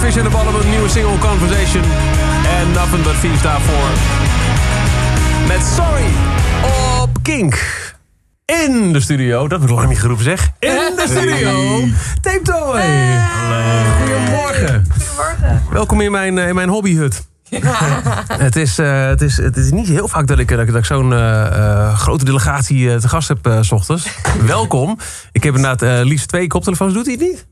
Fish en de ballen met een nieuwe single Conversation. En Nothing But Thieves daarvoor. Met Sorry op Kink. In de studio, dat wordt lang niet geroepen zeg. In de studio, Tape Toy. Goedemorgen. Goedemorgen. Welkom in mijn, eh, in mijn hobbyhut. Het is, eh, het, is, het is niet heel vaak dat ik, dat ik, dat ik zo'n eh, eh, grote delegatie eh, te gast heb eh, s ochtends. Welkom. Ik heb inderdaad eh, liefst twee koptelefoons. Doet hij het niet?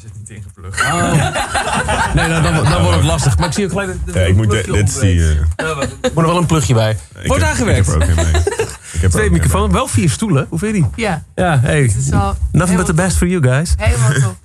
Hij zit niet ingeplucht. Oh. Nee, nou, dan, dan wordt het lastig. Maar ik zie ook gelijk... dat- Ja, ik moet, dit is die... eh, Er moet er wel een plugje bij. ik Wordt heb- aangewerkt. Ik heb er ook een mee. Ik heb Twee microfoons, wel vier stoelen. Hoe vind je die? Ja, Ja, hey. Nothing but the best for you guys. helemaal top.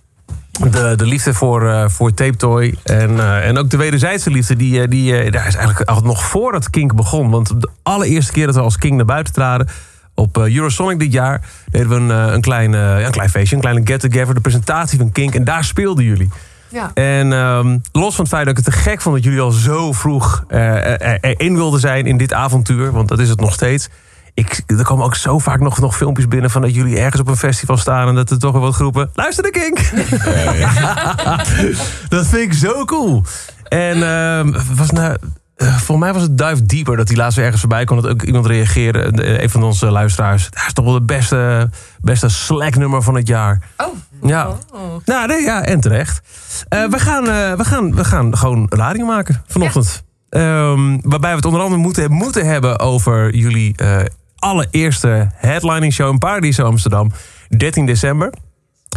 De, de liefde voor, eh, voor Tape Toy. En, eh, en ook de wederzijdse liefde. Die, die, daar is eigenlijk al nog voordat Kink begon. Want de allereerste keer dat we als Kink naar buiten traden. Op eh, Eurosonic dit jaar. deden we een, eh, een, klein, eh, ja, een klein feestje. Een kleine get-together. De presentatie van Kink. En daar speelden jullie. Ja. En ehm, los van het feit dat ik het te gek vond dat jullie al zo vroeg eh, er- erin wilden zijn in dit avontuur, want dat is het nog steeds. Ik, er komen ook zo vaak nog, nog filmpjes binnen van dat jullie ergens op een festival staan en dat er toch weer wat groepen. Luister de Kink! dat vind ik zo cool. En ehm, was nou, eh, volgens mij was het Dive Deeper dat die laatst weer ergens voorbij kwam. Dat ook iemand reageerde, eh, een van onze luisteraars. Dat is toch wel het beste, beste Slack nummer van het jaar. Oh. Ja. Oh. Nou, nee, ja, en terecht. Eh, we, gaan, we, gaan, we gaan gewoon radio maken vanochtend. Ehm, waarbij we het onder andere moeten, moeten hebben over jullie allereerste headlining show in Paradiso Amsterdam. 13 december.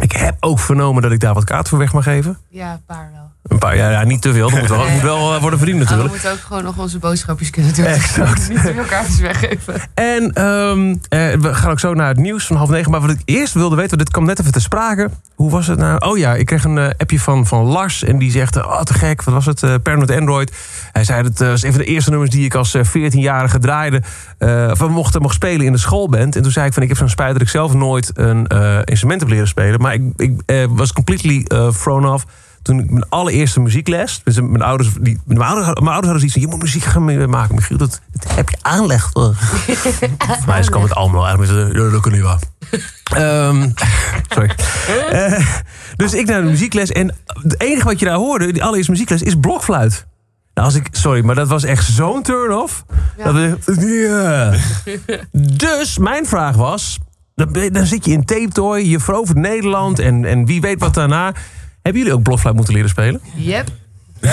Ik heb ook vernomen dat ik daar wat kaart voor weg mag geven. Ja, een paar wel. Een paar, ja, ja niet te veel. Dat moet wel, moet wel eh, worden verdiend Maar we natuurlijk. moeten ook gewoon nog onze boodschapjes kunnen doen. Exact. Niet te veel kaartjes weggeven. En ehm, eh, we gaan ook zo naar het nieuws van half negen. Maar wat ik eerst wilde weten, want dit kwam net even te sprake. Hoe was het nou? Oh ja, ik kreeg een eh, appje van, van Lars. En die zegt, oh te gek, wat was het? eh Paranoid Android. Hij zei, dat was een van de eerste nummers die ik als eh, 14-jarige draaide. eh of we mochten mocht spelen in de schoolband. En toen zei ik van, ik heb zo'n spijt dat ik zelf nooit een instrument heb leren spelen. Maar ik, ik was completely thrown off toen ik mijn allereerste muziekles. Dus mijn ouders, die, mijn ouders, mijn ouders hadden zoiets van: je moet muziek gaan maken. Michiel, dat, dat heb je aanleg voor. Mij is- het allemaal eigenlijk met: ja, dat kan niet waar. Ehm, sorry. Eh, dus ik naar de muziekles. En het enige wat je daar hoorde, die allereerste muziekles, is blokfluit. Nou, als ik, sorry, maar dat was echt zo'n turn-off. Ja. Dat we- ja. Dus mijn vraag was: dan, dan zit je in Tape Toy, je verovert Nederland en, en wie weet wat daarna. Hebben jullie ook blokfluit moeten leren spelen? Yep.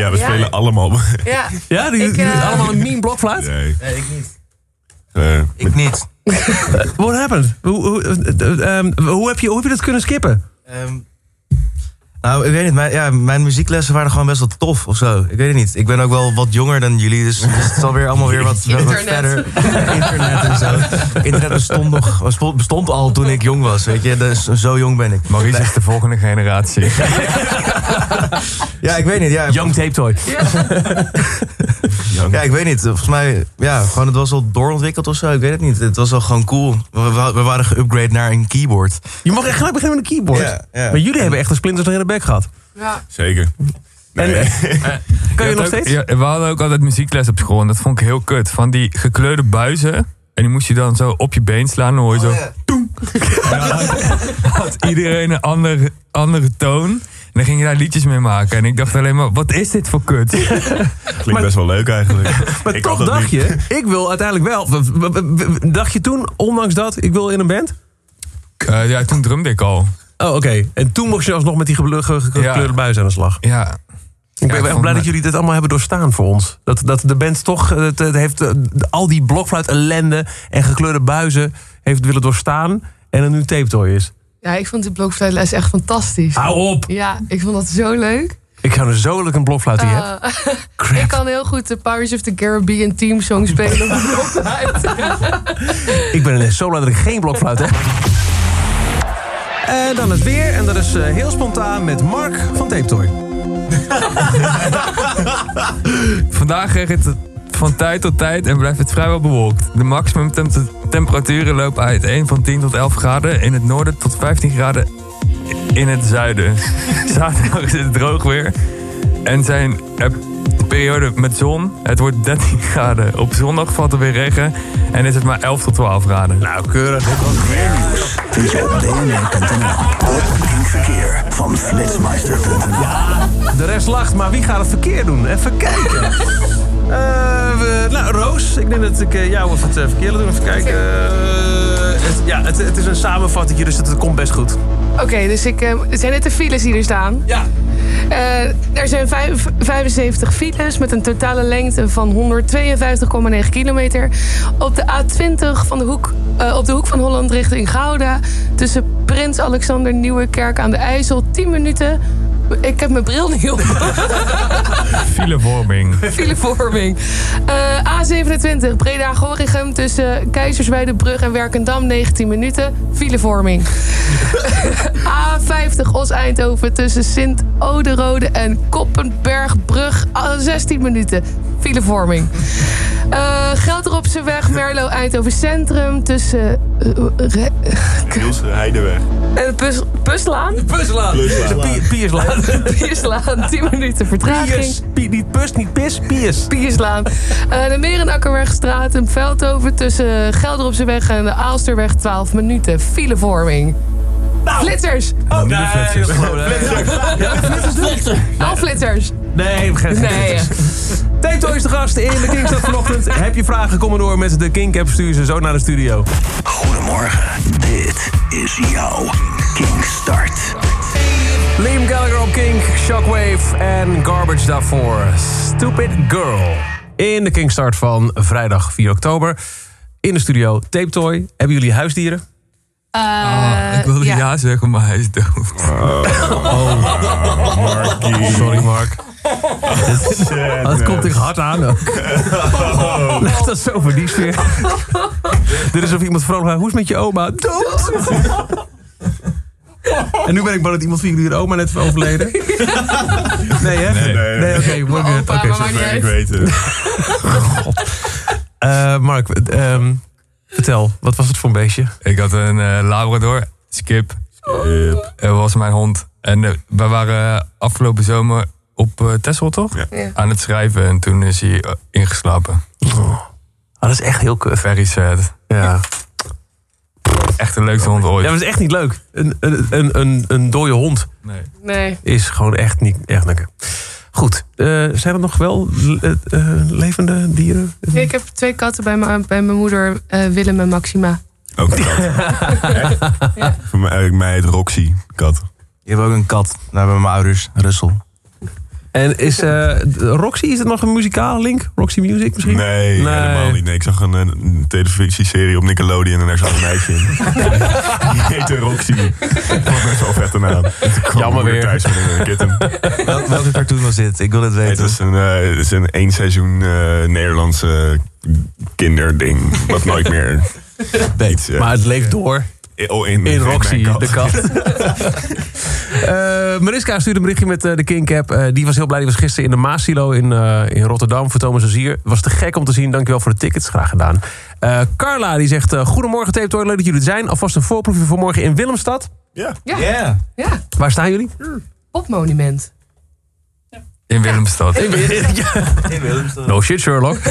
Ja, we Ja. spelen allemaal... Ja. Ja, die, Ik, eh, allemaal een mean blokfluit? Nee. Nee, ik niet. Eh, Ik niet. What happened? Hoe, hoe, eh, ehm, hoe, heb je, hoe heb je dat kunnen skippen? Ehm, nou, ik weet niet. Mijn, ja, mijn muzieklessen waren gewoon best wel tof of zo. Ik weet het niet. Ik ben ook wel wat jonger dan jullie. Dus, dus het is alweer allemaal weer wat, wat verder. Internet en zo. Internet bestond, nog, bestond- bestond al toen ik jong was. Weet je, dus, zo jong ben ik. Maurice is de volgende generatie. Ja, ik weet niet. Ja, Young Tape Toy. ja, ik weet niet. Volgens mij, ja, gewoon het was al doorontwikkeld of zo. Ik weet het niet. Het was wel gewoon cool. We, we, we waren geüpgrade naar een keyboard. Je mag echt gelijk beginnen met een keyboard. Ja, ja. Maar jullie hebben echt de splinters nog in de bek gehad. Ja. zeker. Nee. En, kan je nog ook- steeds? ja, we hadden ook altijd muziekles op school en dat vond ik heel kut. Van die gekleurde buizen. En die moest je dan zo op je been slaan. Dan hoor je zo. Oh, ja. En dan had, had iedereen een andere, andere toon. En dan ging je daar liedjes mee maken. En ik dacht alleen maar, wat is dit voor kut? Klinkt best wel leuk eigenlijk. maar Ik toch dacht niet. je, ik wil uiteindelijk wel. Dacht je toen, ondanks dat, ik wil in een band? Eh, ja, toen drumde ik al. Oh, oké. En toen mocht je alsnog met die gekleurde Ja. buis aan de slag. Ja, Ik ben ik echt blij me- dat jullie dit allemaal hebben doorstaan voor ons. Dat, dat de band toch eh, het, het heeft, eh, al die blokfluit ellende en gekleurde buizen heeft willen doorstaan. En er nu tape is. Ja, ik vond die blokfluitles echt fantastisch. Hou op! Ja, ik vond dat zo leuk. Ik ga er zo leuk een blokfluit hebt. Eh, Crap. ik kan heel goed de Pirates of the Caribbean team song spelen op de blokfluit. Ik ben zo blij dat ik geen blokfluit heb. En dan het weer. En dat is eh, heel spontaan met Mark van Tape Toy. Vandaag kreeg het van tijd tot tijd en blijft het vrijwel bewolkt. De maximum temp- temperaturen lopen uiteen van 10 tot 11 graden in het noorden tot 15 graden in het zuiden. Zaterdag is het droog weer en zijn er periode met zon. Het wordt 13 graden. Op zondag valt er weer regen en is het maar 11 tot 12 graden. Nou, keurig. Vind je op bnr.nl. Kink Verkeer van Flitsmeister.nl. rest lacht, maar wie gaat het verkeer doen? Even kijken. Eh, we- nou, Roos, ik denk dat ik eh, jou even het eh, verkeer laat doen. Even kijken. Het, ja, het, het is een samenvatting, dus het, het komt best goed. Oké, dus ik, het zijn net de files die er staan. Ja. Er zijn vijf- 75 files met een totale lengte van 152,9 kilometer. Op de A20 van de hoek, op de hoek van Holland richting Gouda... tussen Prins Alexander Nieuwekerk aan de IJssel 10 minuten... Ik heb mijn bril niet op. Filevorming. Filevorming. Eh, A27 Breda-Gorinchem tussen Keizerswijdebrug en Werkendam 19 minuten. Filevorming. A50 Os-Eindhoven tussen Sint-Oderode en Koppenbergbrug ah, 16 minuten. Filevorming. Eh Gelderopseweg Merlo-Eindhoven Centrum tussen eh, Re- Niels Heideweg. en Pus, Puslaan. Puslaan. Puslaan. De Pi- Pierslaan. Pierslaan 10 minuten vertraging. Piers. Pi- Niet pus, niet pis, Piers. Pierslaan. Eh de Merenakkerwegstraat in Veldhoven tussen Gelderopseweg en de Aalsterweg 12 minuten. Filevorming. Flitsers. Oh, niet de flitsers. Al flitsers. Nee, we gaan Nee. Tape Toy is de gast in de Kingstad vanochtend. Heb je vragen, kom maar door met de King Cap. Stuur ze zo naar de studio. Goedemorgen, dit is jouw Kingstart. Liam Gallagher op King, Shockwave en Garbage daarvoor. Stupid Girl. In de Kingstart van vrijdag 4 oktober. In de studio Tape Toy. Hebben jullie huisdieren? Ah, ik wilde ja. zeggen, maar hij is dood. Sorry Mark. Dat komt echt hard aan ook. Leg dat zo voor die sfeer. Dit is of iemand vrolijk vraagt, hoe is het met je oma? Dood! En nu ben ik bang dat iemand van jullie de oma net is overleden. Nee, hè? Nee. Nee, oké. Oké, maakt niet Ik het. Eh, Mark, ehm, vertel, wat was het voor een beestje? Ik had een eh, Labrador, Skip. Skip. Dat was mijn hond. En eh, we waren afgelopen zomer op uh, Texel, toch? Ja. Ja. Aan het schrijven en toen is hij eh, ingeslapen. Ah, dat is echt heel kut. Very sad. Ja. Echt de leukste hond ooit. ja, dat is echt niet leuk. Een, een, een, een, een dode hond Nee. Nee. is gewoon echt niet echt lekker. Goed, eh, zijn er nog wel eh, eh, levende dieren? Ik heb twee katten bij, mijn- bij mijn moeder, eh, Willem en Maxima. Ook een kat. Voor mij, mij heet Roxy, kat. Je hebt ook een kat. Daar hebben mijn ouders, Russel. En is eh, Roxy, is het nog een muzikale link? Roxy Music misschien? Nee, Nee. helemaal niet. Nee, ik zag een, een televisieserie op Nickelodeon en daar zat een meisje in. Die heette Roxy. Dat was best wel vet naam. Jammer weer thuis met een kitten. Wel- Welke cartoon was dit? Ik wil het Het weten. is een, eh, het is een één seizoen eh, Nederlandse kinderding. Wat nooit meer iets... eh, Maar het leeft door oh, in, in Roxy, de kat. Eh, Mariska stuurde een berichtje met eh, de King Cap. Eh, die was heel blij. Die was gisteren in de Maasilo in, eh, in Rotterdam voor Thomas Azier. Was te gek om te zien. Dankjewel voor de tickets. Graag gedaan. Eh, Carla die zegt... eh, Goedemorgen Tape Toy. Leuk dat jullie er zijn. Alvast een voorproefje voor morgen in Willemstad. Ja. Ja, Ja. ja. Waar staan jullie? popmonument. In Willemstad. No shit, Sherlock.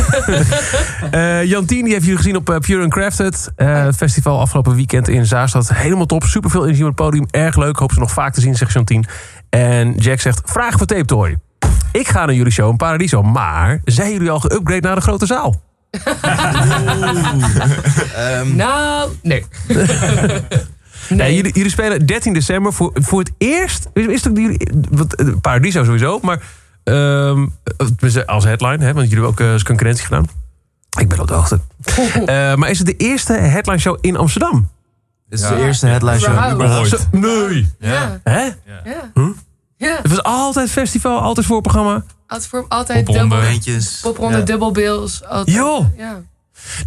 Eh Jantien die heeft jullie gezien op eh, Pure Uncrafted. eh, festival afgelopen weekend in Zaanstad. Helemaal top. Superveel energie op het podium. Erg leuk. Hoop ze nog vaak te zien, zegt Jantien. En Jack zegt, vraag voor Tape Toy. Ik ga naar jullie show in Paradiso. Maar zijn jullie al geüpgrade naar de grote zaal? Ehm, Nou, nee. Nee. nee. jullie, jullie spelen 13 december voor, voor het eerst. Is, is het ook jullie, wat, Paradiso sowieso, maar ehm, tenminste als headline, hè, want jullie hebben ook eh, eens concurrentie gedaan. Ik ben op de hoogte. Eh, maar is het de eerste headline show in Amsterdam? Dit is de eerste headline show. Überhaupt. Nee. Ja. Hè? Ja. Huh? Ja. Het was altijd festival, altijd voorprogramma. Altijd, voor, altijd dubbel, popronde, Ja. dubbelbills. Altijd, Joh. Ja.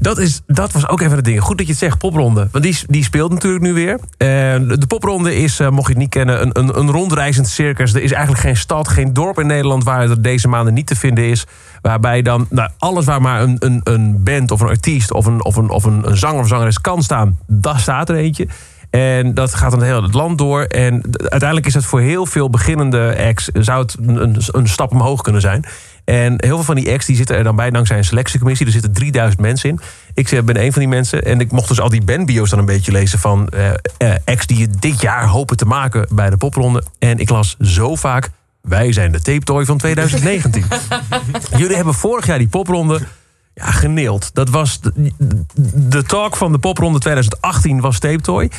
Dat, is, dat was ook even het ding. Goed dat je het zegt, popronde. Want die, die speelt natuurlijk nu weer. En de popronde is, eh, mocht je het niet kennen, een, een, een rondreizend circus. Er is eigenlijk geen stad, geen dorp in Nederland... waar het deze maanden niet te vinden is. Waarbij dan nou, alles waar maar een, een, een band of een artiest... of, een, of, een, of een, een zanger of zangeres kan staan, daar staat er eentje. En dat gaat dan heel het land door. En uiteindelijk is het voor heel veel beginnende acts... zou het een, een, een stap omhoog kunnen zijn. En heel veel van die acts die zitten er dan bij dankzij een selectiecommissie. Er zitten 3000 mensen in. Ik eh, ben een van die mensen. En ik mocht dus al die bandbio's dan een beetje lezen... van eh, acts die je dit jaar hopen te maken bij de popronde. En ik las zo vaak wij zijn de Tape Toy van 2019. Jullie hebben vorig jaar die popronde ja, geneeld. Dat was de, de talk van de popronde 2018 was Tape Toy.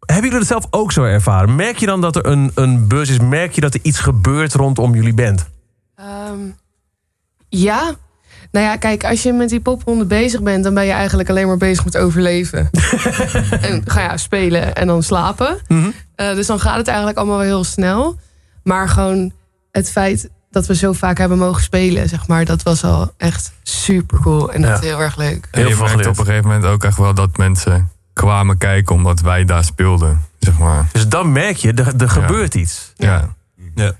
Hebben jullie dat zelf ook zo ervaren? Merk je dan dat er een, een buzz is? Merk je dat er iets gebeurt rondom jullie band? Ehm, ja. Nou ja, kijk, als je met die popronde bezig bent... dan ben je eigenlijk alleen maar bezig met overleven. en ga ja, spelen en dan slapen. Eh, dus dan gaat het eigenlijk allemaal wel heel snel. Maar gewoon het feit dat we zo vaak hebben mogen spelen... zeg maar, dat was al echt super cool. En dat Ja. is heel erg leuk. En je merkt op een gegeven moment ook echt wel dat mensen kwamen kijken omdat wij daar speelden. Zeg maar. Dus dan merk je, er, er gebeurt iets. Ja.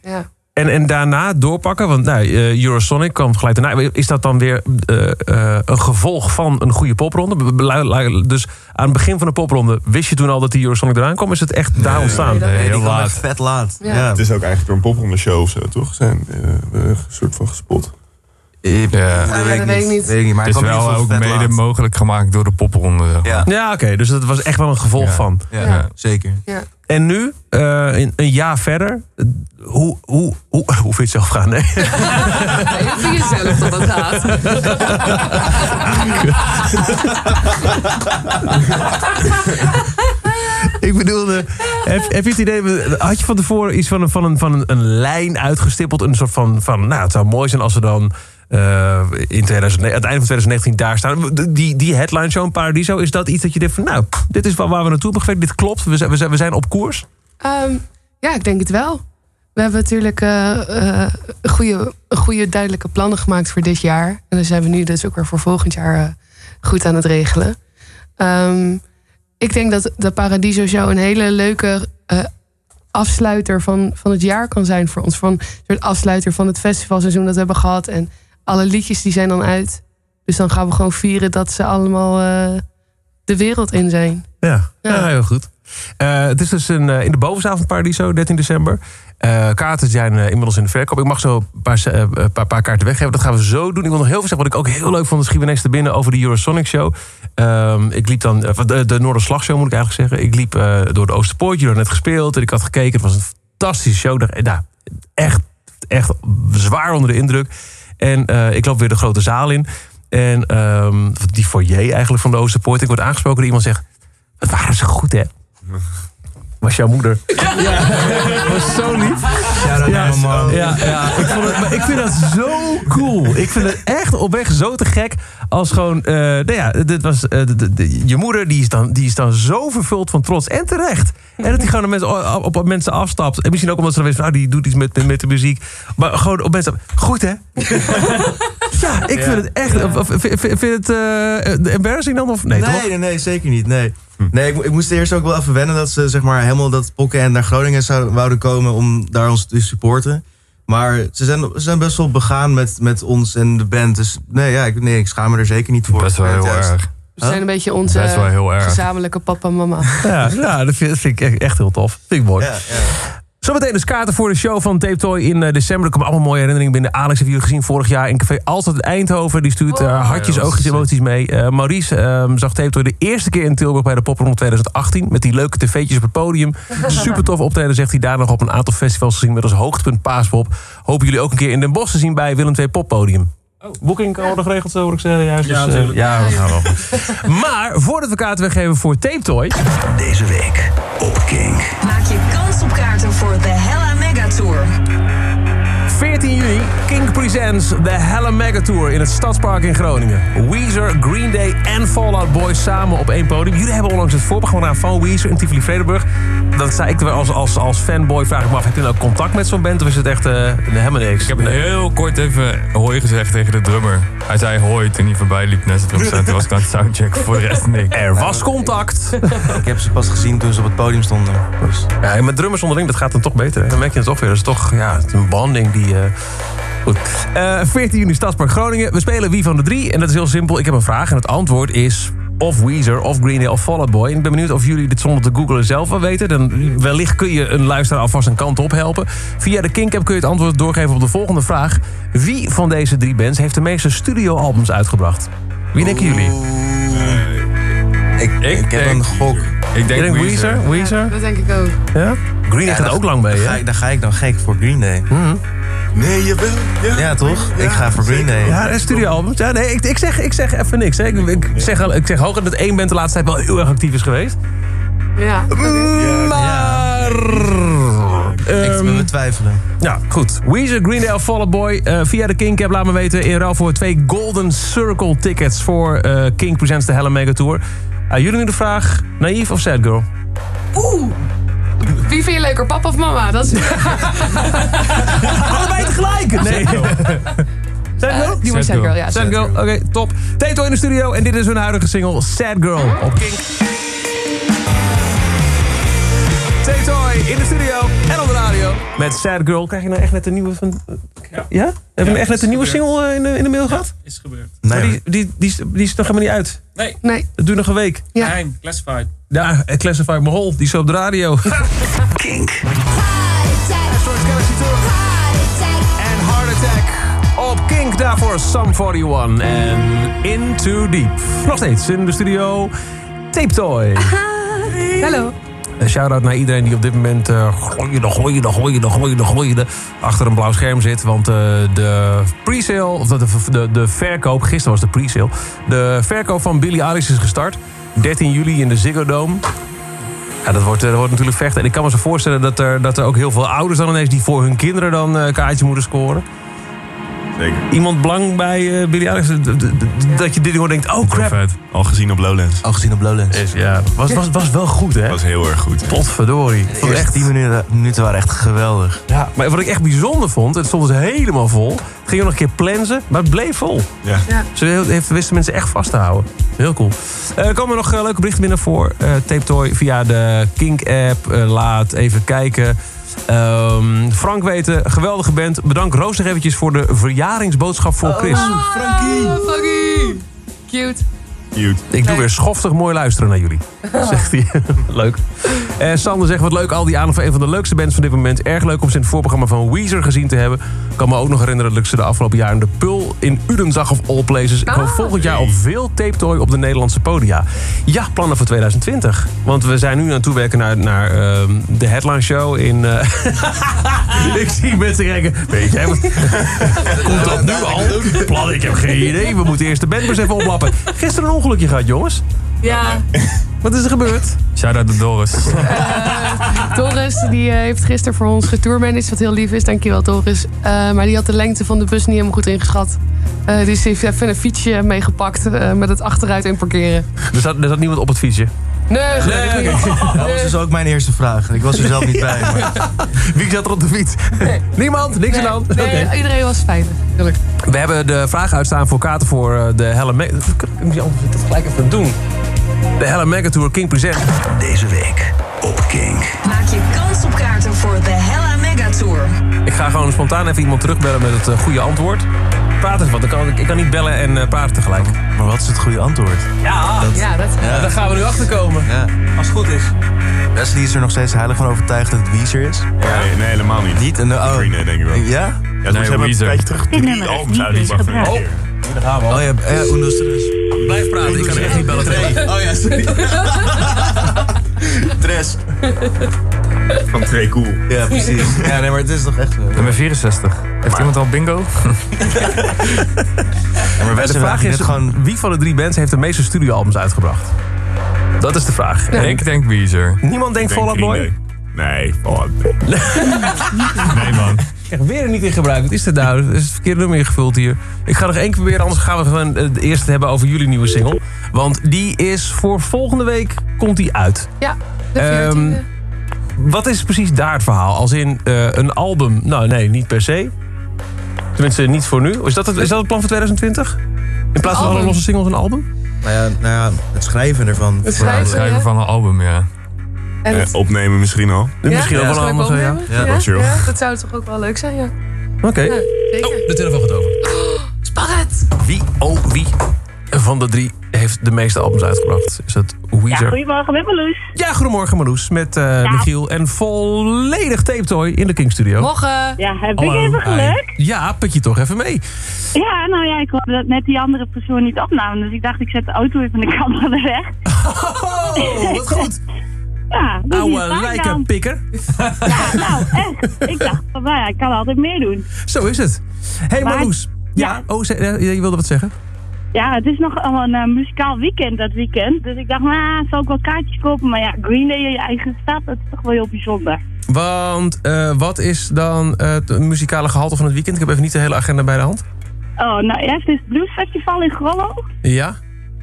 Ja. En, en daarna doorpakken, want nou, eh, Eurosonic kwam gelijk daarna. Is dat dan weer eh, eh, een gevolg van een goede popronde? Dus aan het begin van de popronde wist je toen al dat die Eurosonic eraan kwam? Is het echt daar ontstaan? nee, Nee, Nee, die heel laat. echt vet laat. Ja. Ja. Het is ook eigenlijk door een popronde show of zo, toch? Zijn eh, een soort van gespot. Ik- Ja. dat Ja, weet ik dat weet ik niet. niet. Weet ik niet, maar Het is in wel ook mede laat. mogelijk gemaakt door de popronde. zeg maar. Ja, Ja, oké. dus dat was echt wel een gevolg Ja. van. ja, Ja. zeker. Ja. En nu, eh, een, een jaar verder, eh, hoe, hoe, hoe, hoe vind je het zelf gaan? Nee. Nee, je vindt jezelf dat het gaat. Ik bedoelde, heb, heb je het idee, had je van tevoren iets van een, van een, van een, een lijn uitgestippeld? Een soort van, van, nou het zou mooi zijn als we dan eh, in 2009, aan het einde van 2019 daar staan. Die, die headline show, Paradiso, is dat iets dat je denkt van, nou, dit is waar waar we naartoe hebben gewerkt, dit klopt, we zijn, we zijn, we zijn op koers? Ehm, ja, ik denk het wel. We hebben natuurlijk eh, eh, goede, goede, duidelijke plannen gemaakt voor dit jaar. En dan zijn we nu dus ook weer voor volgend jaar goed aan het regelen. Ehm, ik denk dat de Paradiso Show een hele leuke afsluiter van, van het jaar kan zijn voor ons. Van een soort afsluiter van het festivalseizoen dat we hebben gehad. En alle liedjes die zijn dan uit. Dus dan gaan we gewoon vieren dat ze allemaal eh, de wereld in zijn. Ja, ja. Ja. heel goed. Eh, het is dus een, eh, in de bovenzaal van Paradiso, 13 december. Kaarten zijn inmiddels in de verkoop. Ik mag zo een paar, een paar, paar kaarten weggeven. Dat gaan we zo doen. Ik wil nog heel veel zeggen. Wat ik ook heel leuk vond, schieten we binnen over de Eurosonic Show. Ehm, ik liep dan, de, de Noorderslag Show moet ik eigenlijk zeggen. Ik liep door de Oosterpoort. Jullie hadden net gespeeld en ik had gekeken. Het was een fantastische show. Eh, Nou, echt, echt zwaar onder de indruk. En eh, ik loop weer de grote zaal in. En ehm, die foyer eigenlijk van de Oosterpoort. Ik word aangesproken door iemand zegt... Wat waren ze goed, hè? Was jouw moeder. Ja, was zo lief. Ja, Ja, man. ja, ja. Ik, vond het, maar ik vind dat zo cool. Ik vind het echt oprecht zo te gek. Als gewoon, eh, nou ja, dit was, eh, de- de- de- je moeder die is, dan, die is dan zo vervuld van trots. En terecht. En dat hij gewoon op mensen, op, op mensen afstapt. En misschien ook omdat ze dan weten van, nou, die doet iets met, met, de muziek. Maar gewoon op mensen. Goed, hè? ja, ik vind het echt. Vind het eh, embarrassing dan? Of nee, toch? Nee, nee, nee, zeker niet. Nee, nee ik, mo- ik moest eerst ook wel even wennen dat ze zeg maar, helemaal dat pokken en naar Groningen zouden, wouden komen om daar ons te supporten. Maar ze zijn, ze zijn best wel begaan met, met ons en de band. Dus nee, ja, ik, nee, ik schaam me er zeker niet voor. Best wel heel juist- erg. We zijn een beetje onze Best wel heel erg. gezamenlijke papa en mama. Ja, ja dat, vind, dat vind ik echt, echt heel tof. Vind ik mooi. Ja, ja. Zometeen dus kaarten voor de show van Tape Toy in eh, december. Er komen allemaal mooie herinneringen binnen. Alex heeft jullie gezien vorig jaar in Café Altijd in Eindhoven. Die stuurt eh, Oh. hartjes, Ja, oogjes, emoties mee. Eh, Maurice ehm, zag Tape Toy de eerste keer in Tilburg bij de Popronde 2018. Met die leuke tv'tjes op het podium. Super tof optreden, zegt hij. Daar nog op een aantal festivals gezien met als hoogtepunt Paaspop. Hopen jullie ook een keer in Den Bosch te zien bij Willem II Poppodium. Boeking kan worden geregeld, zo hoor ik zeggen. Juist, Ja, dus, natuurlijk. ja, dat gaan we wel goed. Maar voordat we kaarten weggeven voor Tape Toy... Deze week op King. Maak je kans op kaarten voor de Hella Mega Tour. 14 juni, King Presents de Hella Mega Tour in het Stadspark in Groningen. Weezer, Green Day en Fallout Boy samen op één podium. Jullie hebben onlangs het voorprogramma van Weezer in Tivoli Vredenburg. Dat zei ik er als, als, als fanboy, vraag ik me af, heb je nou contact met zo'n band of is het echt eh helemaal niks? Ik heb heel kort even hoi gezegd tegen de drummer. Hij zei hoi toen hij voorbij liep naar zijn drumstel. Toen was ik aan het soundchecken. Voor de rest niks. Er was contact. Ik heb ze pas gezien toen ze op het podium stonden. Dus. Ja, en met drummers onderling, dat gaat dan toch beter. hè? Dan merk je het toch weer. Dat is toch ja, het is een bonding die... eh, Goed. Eh 14 juni Stadspark Groningen. We spelen Wie van de Drie. En dat is heel simpel. Ik heb een vraag en het antwoord is... Of Weezer, of Green Day, of Fall Out Boy. En ik ben benieuwd of jullie dit zonder te googlen zelf wel weten. Dan wellicht kun je een luisteraar alvast een kant op helpen. Via de Kink-app kun je het antwoord doorgeven op de volgende vraag. Wie van deze drie bands heeft de meeste studioalbums uitgebracht? Wie denken jullie? Ik, ik, heb denk- een gok. Ik denk denk Weezer. Weezer. Dat denk ik ook. Ja? Green Day gaat daar- ook lang mee, hè? ga, ik, daar ga ik dan gek voor Green Day. Nee, jawel. Ja, Ja, toch? ik ga voor Green Day. Ja, een studioalbum. Ja, nee, ik, ik, zeg, ik zeg even niks. Hè. Ik, ik, zeg, ik zeg hoger dat één band de laatste tijd wel heel erg actief is geweest. Ja. Maar... Ik Ehm, wil twijfelen. ja, goed. Weezer, Green Day of Fall Out Boy. eh, via de Kink app laat me weten. In ruil voor twee Golden Circle tickets voor eh King Presents de Helle Mega Tour. Aan jullie nu de vraag, naïef of sad girl? Oeh. Wie vind je leuker, papa of mama? Dat is... Allebei tegelijk! Nee. Sad girl? Die wordt sad girl, ja. Sad Girl, oké, top. Tato in de studio en dit is hun huidige single Sad Girl op Kink. Tatoy in de studio en op de radio met Sad Girl. Krijg je nou echt net een nieuwe van... Ja? Heb je nou echt net een nieuwe single eh, in de, in de mail gehad? Is gebeurd. Maar Nee, die, die, die, is, die is nog helemaal niet uit. Nee, Nee. Dat duurt nog een week. Ja. geheim, classified. Ja, eh, Classified Mahol, die is zo op de radio. Kink. en Heart Attack op Kink. Daarvoor Sum 41 en Into Deep. Nog steeds in de studio Tape Toy. Hallo. Een shout-out naar iedereen die op dit moment uh, gooiende, gooiende, gooiende, gooiende, gooiende achter een blauw scherm zit. Want eh, de pre-sale, of de, de, de verkoop, gisteren was de pre-sale. De verkoop van Billy Eilish is gestart. 13 juli in de Ziggo Dome. Ja, dat wordt, eh, wordt natuurlijk vechten. En ik kan me zo voorstellen dat er, dat er ook heel veel ouders dan ineens... die voor hun kinderen dan eh, een kaartje moeten scoren. Zeker. Iemand belang bij eh, Billy Eilish? D- Dat je dit hoort denkt, oh crap. Vet. Al gezien op Lowlands. al gezien op Lowlands. Is, ja, was, was, was wel goed, hè? Dat was heel erg goed. Potverdorie. De eerste 10 minuten, minuten waren echt geweldig. Ja, maar wat ik echt bijzonder vond, het stond dus helemaal vol. Het ging ook nog een keer plensen, maar het bleef vol. Ja. Ze heeft, wisten mensen echt vast te houden. Heel cool. Eh, er komen nog eh, leuke berichten binnen voor eh Tape Toy via de Kink-app. Eh, laat even kijken. Ehm, Frank weten, geweldige band. Bedankt Roos nog eventjes voor de verjaringsboodschap voor Chris. Frankie. Frankie. Cute. Cute. Ik doe weer schoftig mooi luisteren naar jullie. Zegt hij. leuk. Eh, Sander zegt wat leuk al die aandacht voor een van de leukste bands van dit moment. Erg leuk om ze in het voorprogramma van Weezer gezien te hebben. Ik kan me ook nog herinneren dat ik ze de afgelopen jaren in de Pul in Uden zag of all places. Ik hoop Ah. volgend jaar op veel tape toy op de Nederlandse podia. Ja, plannen voor 2020. Want we zijn nu aan het toewerken naar, naar ehm, de headline show in... eh, ik zie mensen kijken. Weet jij wat? Komt dat nu al? Plannen, ik heb geen idee. We moeten eerst de band maar eens even oplappen. Gisteren een ongelukje gehad, jongens. Ja. Wat is er gebeurd? Shout-out to Doris. Doris die, eh, heeft gisteren voor ons getourmanaged, wat heel lief is. Dankjewel, Doris. Eh, maar die had de lengte van de bus niet helemaal goed ingeschat. Eh dus die heeft even een fietsje meegepakt eh, met het achteruit in parkeren. Er zat, er zat niemand op het fietsje. Nee, gelukkig Nee, niet. Dat was dus ook mijn eerste vraag. Ik was er zelf niet bij. Maar... Wie zat er op de fiets? Niemand, niks aan de hand. Iedereen was fijn. Gelukkig. We hebben de vraag uitstaan voor kaarten voor eh, de Helle. Ik moet dat gelijk even doen. De Helle Mega Tour King Present. Deze week op Kink. Maak je kans op kaarten voor de Hella Mega Tour. Ik ga gewoon spontaan even iemand terugbellen met het eh, goede antwoord. Praat eens wat. Ik kan, ik kan niet bellen en eh, praten tegelijk. maar wat is het goede antwoord? Ja, Ja, dat Ja. daar gaan we nu achter komen. Ja. Als het goed is. Wesley is er nog steeds heilig van overtuigd dat het Weezer is. Nee, nee, helemaal niet. Niet? En, oh. Green denk ik wel. Ja? Ja, Nee, een Weezer. tijdje terug drie albums uitgebracht. in één keer. Daar gaan we al. Oh ja, ja Oendus er is. Blijf praten, ik kan er echt niet bellen. Oh ja, sorry. Tres. Van Trey Cool. Ja, precies. Ja, nee, maar het is toch echt zo. Nummer 64. Heeft iemand al bingo? Ja, maar de vraag is, gewoon... wie van de drie bands heeft de meeste studioalbums uitgebracht? Dat is de vraag. Ik denk Weezer. Niemand denkt Ik denk Fall Out Green Boy? Nee, Fall Out Boy. Nee man. Echt weer niet in gebruik. Wat is dit nou? Er is het verkeerde nummer ingevuld hier. Ik ga nog één keer proberen, anders gaan we gewoon eh, het eerste hebben over jullie nieuwe single. Want die is voor volgende week, komt die uit. Ja, de Ehm, 14e. Wat is precies daar het verhaal? Als in eh, een album? Nou nee, niet per se. Tenminste, niet voor nu. Is dat het, is dat het plan voor 2020? In plaats van alle losse singles een album? Nou ja, nou ja, het schrijven ervan. Het schrijven. Schrijven ja. van een album, ja. En Eh, het- opnemen misschien al. Misschien ook Ja, wel ik andere. Ja. Ja, Ja, dat ja, dat zou toch ook wel leuk zijn, ja. Oké. Ja. Oh, de telefoon gaat over. Spannend. Wie, oh wie van de drie heeft de meeste albums uitgebracht? Is het Ja, Weezer? goedemorgen met Marloes. Ja, goedemorgen Marloes met eh, Michiel en volledig tape toy in de King Studio. Morgen. Ja, heb Hallo. ik even geluk? Ja, put je toch even mee. Ja, nou ja, ik hoorde dat net die andere persoon niet opnamen. Dus ik dacht, ik zet de auto even van de camera weg. Oh, wat goed. Ja, dus Oude lijkenpikker. Ja, nou, echt. Ik dacht van, nou ja, ik kan altijd meedoen. Zo is het. hey, Maar- Marloes. Ja, Ja. Oh, eh, je wilde wat zeggen? Ja, het is nog een eh, muzikaal weekend dat weekend. Dus ik dacht, nou, zal ik wel kaartjes kopen? Maar ja, Green Day in je eigen stad, dat is toch wel heel bijzonder. Want eh, wat is dan het muzikale gehalte van het weekend? Ik heb even niet de hele agenda bij de hand. Oh, nou, eerst is het Blues Festival in Grollo. Ja?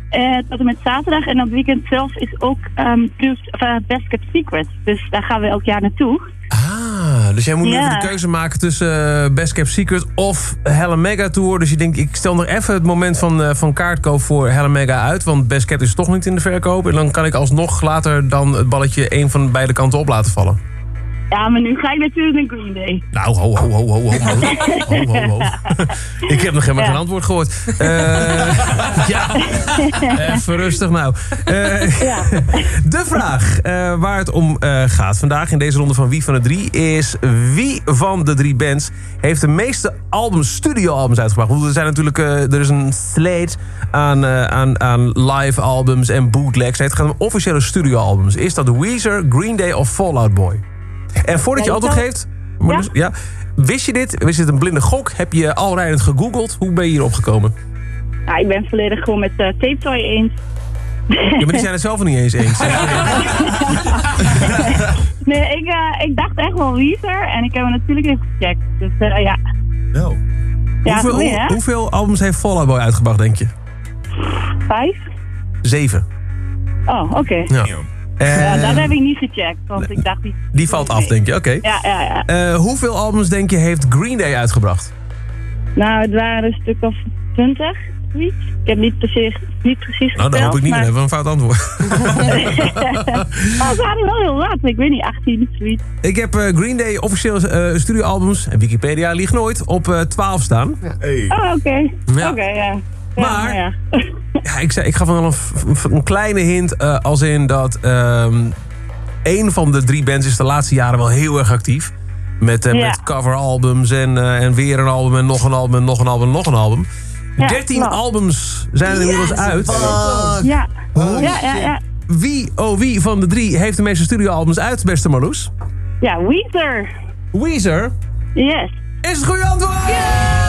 Eh, tot en met zaterdag. En op het weekend zelf is ook eh, Best Kept Secret. Dus daar gaan we elk jaar naartoe. Ah, dus jij moet nu even de keuze maken tussen eh, Best Kept Secret of Hella Mega Tour. Dus je denkt, ik stel nog even het moment van, van kaartkoop voor Hella Mega uit. Want Best Kept is toch niet in de verkoop. En dan kan ik alsnog later dan het balletje een van beide kanten op laten vallen. Ja, maar nu ga ik natuurlijk naar Green Day. Nou, ho, ho, ho, ho, ho, ho, ho, ho, ho. Ik heb nog helemaal Ja. geen antwoord gehoord. Eh, ja, even rustig nou. Eh, Ja. de vraag eh, waar het om eh, gaat vandaag in deze ronde van Wie van de Drie... is wie van de drie bands heeft de meeste albums, studioalbums uitgebracht? Want er zijn natuurlijk eh, er is een slate aan, eh, aan, aan live albums en bootlegs. Het gaat om officiële studioalbums. Is dat Weezer, Green Day of Fallout Boy? En voordat je antwoord geeft... Marloes, ja. Wist je dit? Wist je dit een blinde gok? Heb je al rijdend gegoogeld? Hoe ben je hierop gekomen? Nou, ik ben volledig gewoon met eh Tape Toy eens. Ja, maar die zijn het zelf niet eens eens. Nee, ik, eh, ik dacht echt wel Weezer. En ik heb hem natuurlijk even gecheckt. Dus eh, ja. Nou, Ja, hoeveel, goeie, hè? hoeveel albums heeft Fallout Boy uitgebracht, denk je? Vijf? Zeven. Oh, oké. Ja. Eh, Ja, dat heb ik niet gecheckt. Want ik dacht... Die, die valt af, denk je? Oké. Ja, ja, ja. Eh, hoeveel albums, denk je, heeft Green Day uitgebracht? Nou, het waren een stuk of twintig. Zoiets. Ik heb niet precies, niet precies Nou, dan hoop ik niet. Dan maar... hebben we een fout antwoord. Oh, ze hadden wel heel wat. Ik weet niet, 18 zoiets. Ik heb eh, Green Day officiële eh, studioalbums, en Wikipedia liegt nooit, op eh 12 staan. Hey. Oh, oké. Ja. Oké, ja. Ja, Maar- nou ja. Ja, ik, zei, ik gaf wel een, een kleine hint eh, als in dat ehm een van de drie bands is de laatste jaren wel heel erg actief. Met, eh, Ja. met coveralbums en, eh, en weer een album en nog een album en nog een album en nog een album. Ja, 13 klopt. albums zijn er inmiddels uit. Ja. ja, ja, ja. Wie, oh wie van de drie heeft de meeste studioalbums uit, beste Marloes? Ja, Weezer. Weezer Yes. is het goede antwoord!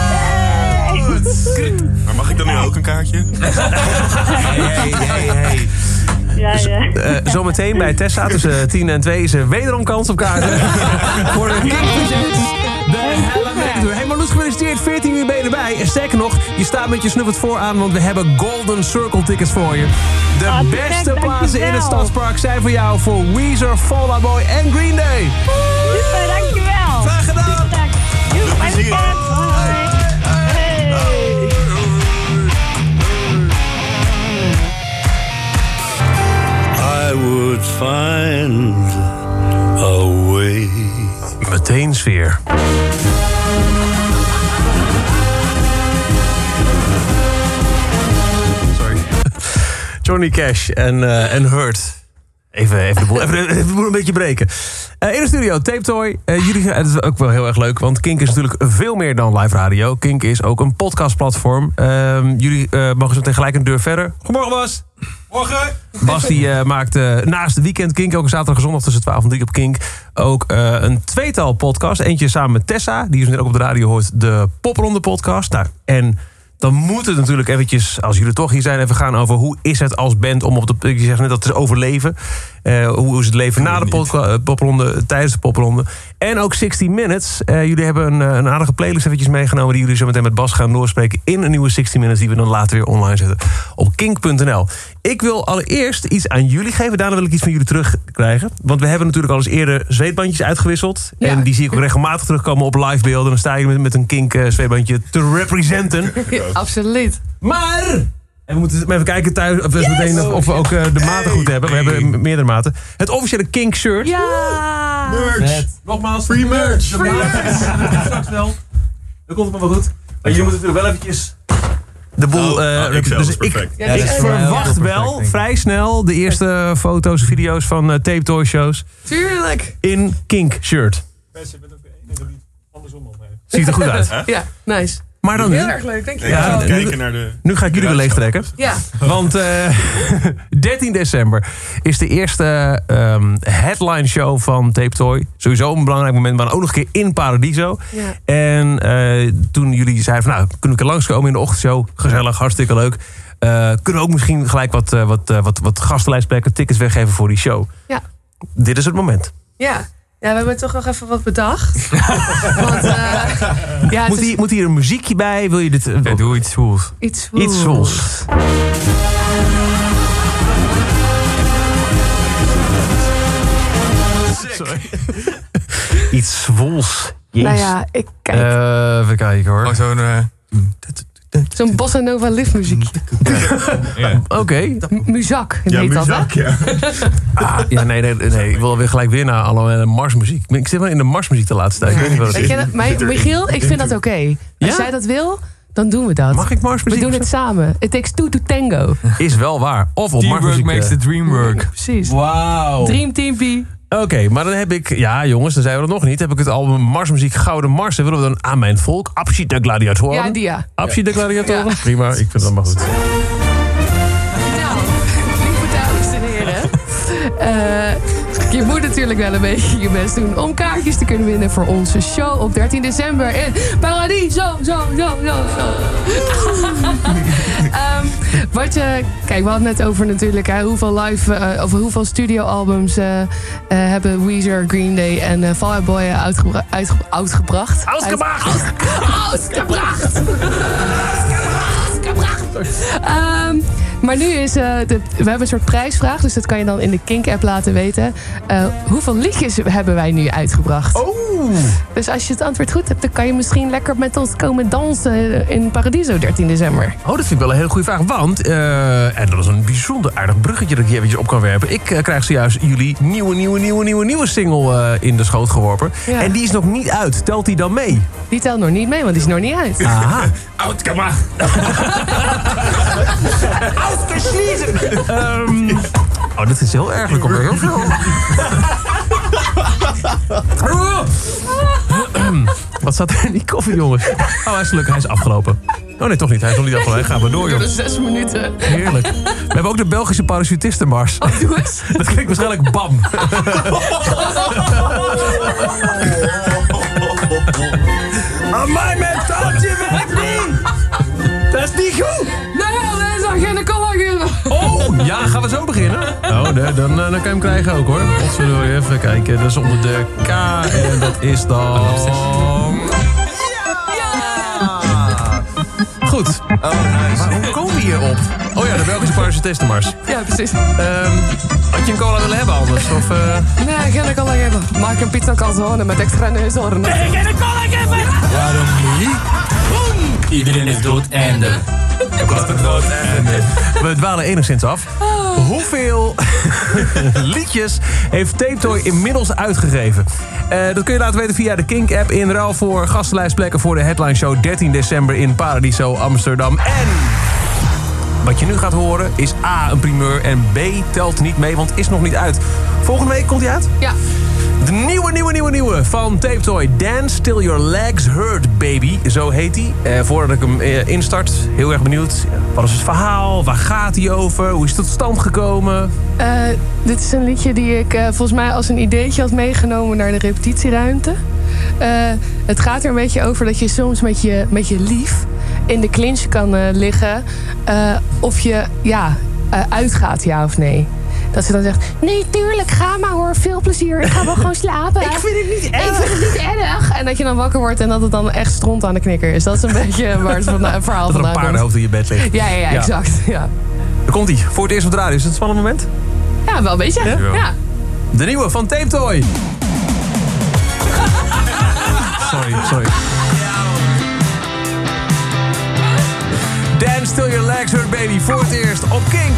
Maar mag ik dan nu ook een kaartje? Hey, hey, hey. Ja, ja. Eh, zometeen bij Tessa tussen 10 en 2 is er wederom kans op kaarten. voor de Presents. De Hella Mega Tour. Hey Marloes, gefeliciteerd. 14 uur ben je erbij. En sterker nog, je staat met je snuffert vooraan, want we hebben Golden Circle tickets voor je. De gek, beste plaatsen in het. Stadspark zijn voor jou voor Weezer, Fall Out Boy en Green Day. Super, dankjewel. I would find a way. Meteen sfeer. Sorry. Johnny Cash en, eh, en Hurt. Even, even, de boel, even, even de boel een beetje breken. Eh, in de studio, Tape Toy. Eh, jullie, het is ook wel heel erg leuk, want Kink is natuurlijk veel meer dan live radio. Kink is ook een podcastplatform. Ehm, jullie mogen zo meteen gelijk een deur verder. Goedemorgen, Bas. Morgen. Bas die eh, maakt eh, naast de weekend Kink, ook zaterdag en zondag tussen 12 en 3 op Kink, ook eh, een tweetal podcast. Eentje samen met Tessa, die je net ook op de radio hoort, de Popronde podcast. Nou, en dan moet het natuurlijk eventjes, als jullie toch hier zijn, even gaan over hoe is het als band om op de. Je zegt net dat het is overleven. Eh, hoe is het leven na de podca- eh, popronde, tijdens de popronde. En ook 60 Minutes. Eh, jullie hebben een, een aardige playlist eventjes meegenomen... die jullie zo meteen met Bas gaan doorspreken... in een nieuwe 60 Minutes die we dan later weer online zetten op kink.nl. Ik wil allereerst iets aan jullie geven. Daarna wil ik iets van jullie terugkrijgen. Want we hebben natuurlijk al eens eerder zweetbandjes uitgewisseld. Ja. En die zie ik ook regelmatig terugkomen op livebeelden. Dan sta je met, met een kink zweetbandje te representen. Ja, absoluut. Maar... En we moeten even kijken thuis of, we meteen, of, of we ook eh, de maten goed hebben. We hebben meerdere maten. Het officiële Kink shirt. Ja! Met, nogmaals, free merch. Free merch. Straks wel. Dat komt het maar wel goed. Maar jullie moeten natuurlijk wel eventjes de boel... Oh, eh, oh, ik dus. Ja, ik verwacht wel perfect, vrij snel de eerste foto's, video's van eh, Tape Toy shows Tuurlijk. in Kink shirt. Ziet er goed uit. Ja, nice. Maar dan nu. Heel erg leuk, denk je. Ja, wel. nu- Kijken naar de... Nu ga ik jullie weer leegtrekken. Ja. Want eh 13 december is de eerste ehm, headline show van Tape Toy. Sowieso een belangrijk moment, maar ook nog een keer in Paradiso. Ja. En eh, toen jullie zeiden van nou, kunnen we keer langskomen in de ochtendshow. Gezellig, hartstikke leuk. Eh, kunnen we ook misschien gelijk wat, eh, wat, eh, wat, wat gastenlijstplekken, tickets weggeven voor die show. Ja. Dit is het moment. Ja. Ja, we hebben toch nog even wat bedacht. Want, eh, ja, Moet is hier, moet hier een muziekje bij? Wil je dit... eh, Ja, doe iets zwoels. iets Iets zwoels. Iets zwoels. Jezus. Nou ja, ik kijk. Eh, even kijken hoor. Gewoon zo'n... eh, Zo'n bossa nova liftmuziekje. Oké. M- Muzak Ja, heet dat, hè? muzak, ja. Ah, ja, nee, nee, nee. Ik wil weer gelijk weer naar alle marsmuziek. Ik zit wel in de marsmuziek de laatste tijd. Ik weet niet wat het is. dat- mij- Michiel, ik vind dat oké. Als Ja? jij dat wil, dan doen we dat. Mag ik we marsmuziek? doen het samen. It takes two to tango. Is wel waar. Of op Teamwork marsmuziek. makes eh. the dream work. Precies. Wauw. Dream Teampie. Oké, maar dan heb ik... Ja, jongens, dan zijn we er nog niet. Heb ik het album Marsmuziek Gouden Marsen. Willen we dan aan mijn volk? Abschied de gladiatoren. Ja, die ja. Abschied de gladiatoren. Ja. Prima, ik vind het allemaal goed. Nou, lieve dames en heren. Eh, je moet natuurlijk wel een beetje je best doen om kaartjes te kunnen winnen voor onze show op 13 december in Paradiso. Zo, zo, zo, zo. Ehm, wat je, kijk, we hadden het net over natuurlijk hè, hoeveel live, eh, of hoeveel studioalbums eh, eh, hebben Weezer, Green Day en Fall Out Boy uitgebra- uitge- uitgebracht. Uitgebracht! Uit- Uitgebracht! Uitgebracht! Ehm, maar nu is, eh, de, we hebben een soort prijsvraag, dus dat kan je dan in de Kink-app laten weten. Eh, hoeveel liedjes hebben wij nu uitgebracht? Oh! Dus als je het antwoord goed hebt, dan kan je misschien lekker met ons komen dansen in Paradiso 13 december. Oh, dat vind ik wel een hele goede vraag. Want, eh, en dat is een bijzonder aardig bruggetje dat ik hier eventjes op kan werpen. Ik krijg zojuist jullie nieuwe, nieuwe, nieuwe, nieuwe, nieuwe single eh, in de schoot geworpen. Ja. En die is nog niet uit. Telt die dan mee? Die telt nog niet mee, want die is nog niet uit. Aha. Uitgemacht. Ehm, oh, dit is heel erg. Er komt er heel veel. Wat staat er in die koffie, jongens? Oh, hij is gelukkig. Hij is afgelopen. Oh nee, toch niet. Hij is nog niet afgelopen. Hij gaat maar door, joh. Zes minuten. Heerlijk. We hebben ook de Belgische parachutistenmars. Doe eens. Dat klinkt waarschijnlijk bam. Amai, mijn tandje werkt niet! Dat is niet goed! Nee, dat is al geen. Oh, ja, gaan we zo beginnen? Oh, nee, dan, eh, dan kan je hem krijgen ook hoor. Wat zullen we even kijken? Dat is onder de K en dat is dan... Goed. Oh, nice. Maar hoe komen we hier op? Oh ja, de Belgische parachutistenmars. Ja, precies. Ehm had je een cola willen hebben anders? Of, eh, Nee, geen collage hebben. Maak een pizza calzone met extra neushoorn. Waarom niet? Iedereen is We dwalen enigszins af. Hoeveel liedjes heeft Tape Toy inmiddels uitgegeven? Eh, dat kun je laten weten via de Kink-app in ruil voor gastenlijstplekken voor de headline show 13 december in Paradiso Amsterdam. En wat je nu gaat horen is A, een primeur en B, telt niet mee, want is nog niet uit. Volgende week komt hij uit? Ja. De nieuwe, nieuwe, nieuwe, nieuwe van Tape Toy. Dance Till Your Legs Hurt, baby. Zo heet hij. Eh, voordat ik hem eh, instart, heel erg benieuwd. Wat is het verhaal? Waar gaat hij over? Hoe is het tot stand gekomen? Eh, dit is een liedje die ik eh, volgens mij als een ideetje had meegenomen naar de repetitieruimte. Eh, het gaat er een beetje over dat je soms met je, met je lief in de clinch kan liggen. of je ja, uitgaat, ja of nee. Dat ze dan zegt, nee, tuurlijk, ga maar hoor, veel plezier. Ik ga wel gewoon slapen. ik vind het niet erg. Ik vind het niet erg. En dat je dan wakker wordt en dat het dan echt stront aan de knikker is. Dat is een beetje waar het van, het verhaal Dat er een vandaan paardenhoofd in je bed ligt. Ja, ja, ja, Ja. exact. Ja. Daar komt hij. Voor het eerst op de radio. Is het een spannend moment? ja, wel een beetje. Ja? ja. De nieuwe van Tape Toy. sorry, sorry. Dance Till Your Legs Hurt, baby. Voor het eerst op Kink.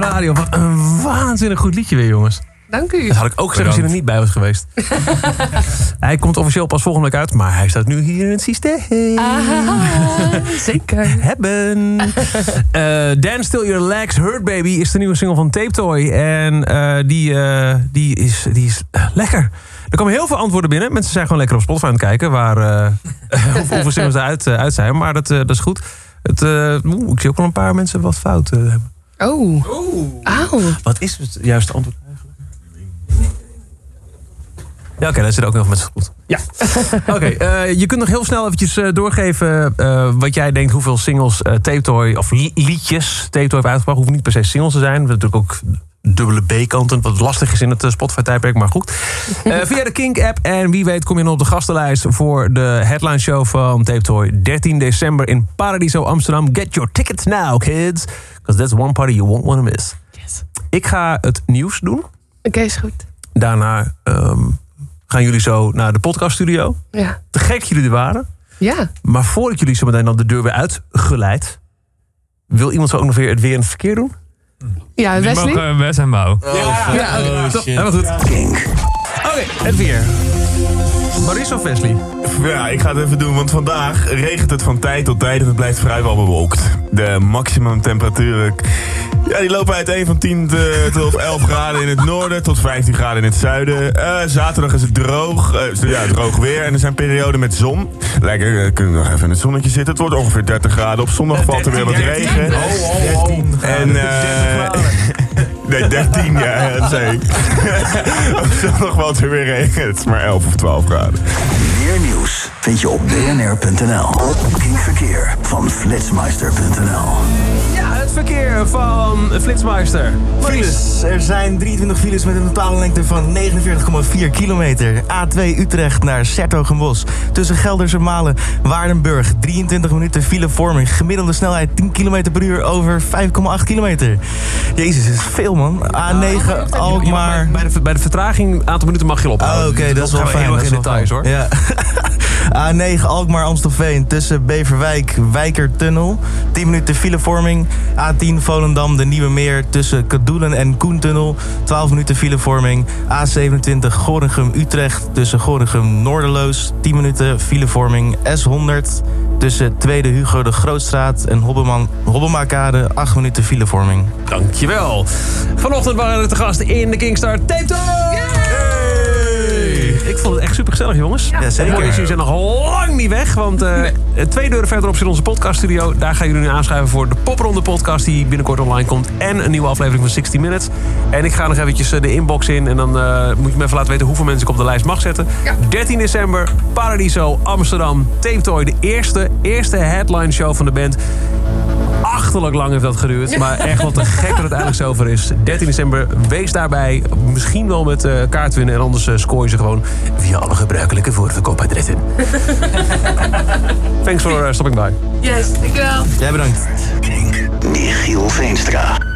De radio. Wat een waanzinnig goed liedje weer, jongens. Dank u. Dat had ik ook zeggen als je er niet bij was geweest. hij komt officieel pas volgende week uit, maar hij staat nu hier in het systeem. Ah, zeker. Hebben. Eh Dance Still Your Legs, Hurt Baby is de nieuwe single van Tape Toy. En eh, die, eh, die is, die is lekker. Er komen heel veel antwoorden binnen. Mensen zijn gewoon lekker op Spotify aan het kijken waar, hoeveel singles eruit uit, uit zijn. Maar dat, dat is goed. Het, oeh, ik zie ook wel een paar mensen wat fout hebben. Oh. Auw. Wat is het juiste antwoord eigenlijk? Ja, oké, dan zit ook nog met goed. Ja. Oké, eh, je kunt nog heel snel eventjes eh, doorgeven eh, wat jij denkt hoeveel singles Tape Toy, of li- liedjes Tape Toy heeft uitgebracht. Hoeven niet per se singles te zijn. We hebben natuurlijk ook dubbele B-kanten, wat lastig is in het eh, Spotify-tijdperk, maar goed. Eh, via de Kink-app en wie weet kom je nog op de gastenlijst voor de headline show van Tape Toy. 13 december in Paradiso Amsterdam. Get your tickets now, kids. Because that's one party you won't want to miss. Yes. Ik ga het nieuws doen. Oké, is goed. Daarna ehm, gaan jullie zo naar de podcaststudio. Ja. Te gek jullie er waren. Ja. Maar voordat jullie zo meteen dan de deur weer uitgeleid... wil iemand zo ook nog weer het weer en het verkeer doen? Ja, Wesley? mogen Wes en Bouw. Ja, oké. Top. Helemaal goed. Oké, het weer. Maurice of Wesley? Ja, ik ga het even doen, want vandaag regent het van tijd tot tijd en het blijft vrijwel bewolkt. De maximum temperaturen ja, die lopen uiteen van 10 te- tot 11 graden in het noorden tot 15 graden in het zuiden. Eh, zaterdag is het droog, eh, ja, droog weer en er zijn perioden met zon. Lekker, eh, kunnen we nog even in het zonnetje zitten. Het wordt ongeveer 30 graden. Op zondag valt er weer wat regen. En, eh nee, 13, ja, dat zei ik. Op zondag valt er weer regen. Het is maar 11 of 12 graden. Meer nieuws vind je op bnr.nl. Kink Verkeer van flitsmeister.nl. Het verkeer van Flitsmeister. Files. Er zijn 23 files met een totale lengte van 49,4 kilometer. A2 Utrecht naar Sertogenbos. Tussen Gelderse Malen, Waardenburg. 23 minuten filevorming. Gemiddelde snelheid 10 km per uur over 5,8 kilometer. Jezus, dat is veel man. A9 Alkmaar. Bij de, bij de vertraging, een aantal minuten mag je op. Oh, oké, dat is wel fijn. heel erg in details hoor. fijn. Ja. A9 Alkmaar Amstelveen tussen Beverwijk Wijkertunnel. 10 minuten filevorming. A10 Volendam de Nieuwe Meer tussen Kadoelen en Koentunnel. 12 minuten filevorming. A27 Gorinchem Utrecht tussen Gorinchem Noorderloos. 10 minuten filevorming. S100 tussen Tweede Hugo de Grootstraat en Hobbemakade. 8 minuten filevorming. Dankjewel. Vanochtend waren er te gast in de Kingstar Tape. Ik vond het echt super gezellig, jongens. Ja, zeker. Jullie zijn nog lang niet weg, want eh, twee deuren verderop zit onze podcaststudio. Daar gaan jullie nu aanschuiven voor de Popronde podcast die binnenkort online komt. En een nieuwe aflevering van 60 Minutes. En ik ga nog eventjes eh, de inbox in en dan eh, moet je me even laten weten hoeveel mensen ik op de lijst mag zetten. 13 december, Paradiso, Amsterdam, Tape Toy. De eerste, eerste headline show van de band. Achterlijk lang heeft dat geduurd. Maar echt wat te gek dat het eindelijk zover is. 13 december, wees daarbij. Misschien wel met eh kaart winnen. En anders eh, scoor je ze gewoon via alle gebruikelijke voorverkoopadressen. Thanks for uh, stopping by. Yes, dankjewel. Jij bedankt. Michiel Veenstra.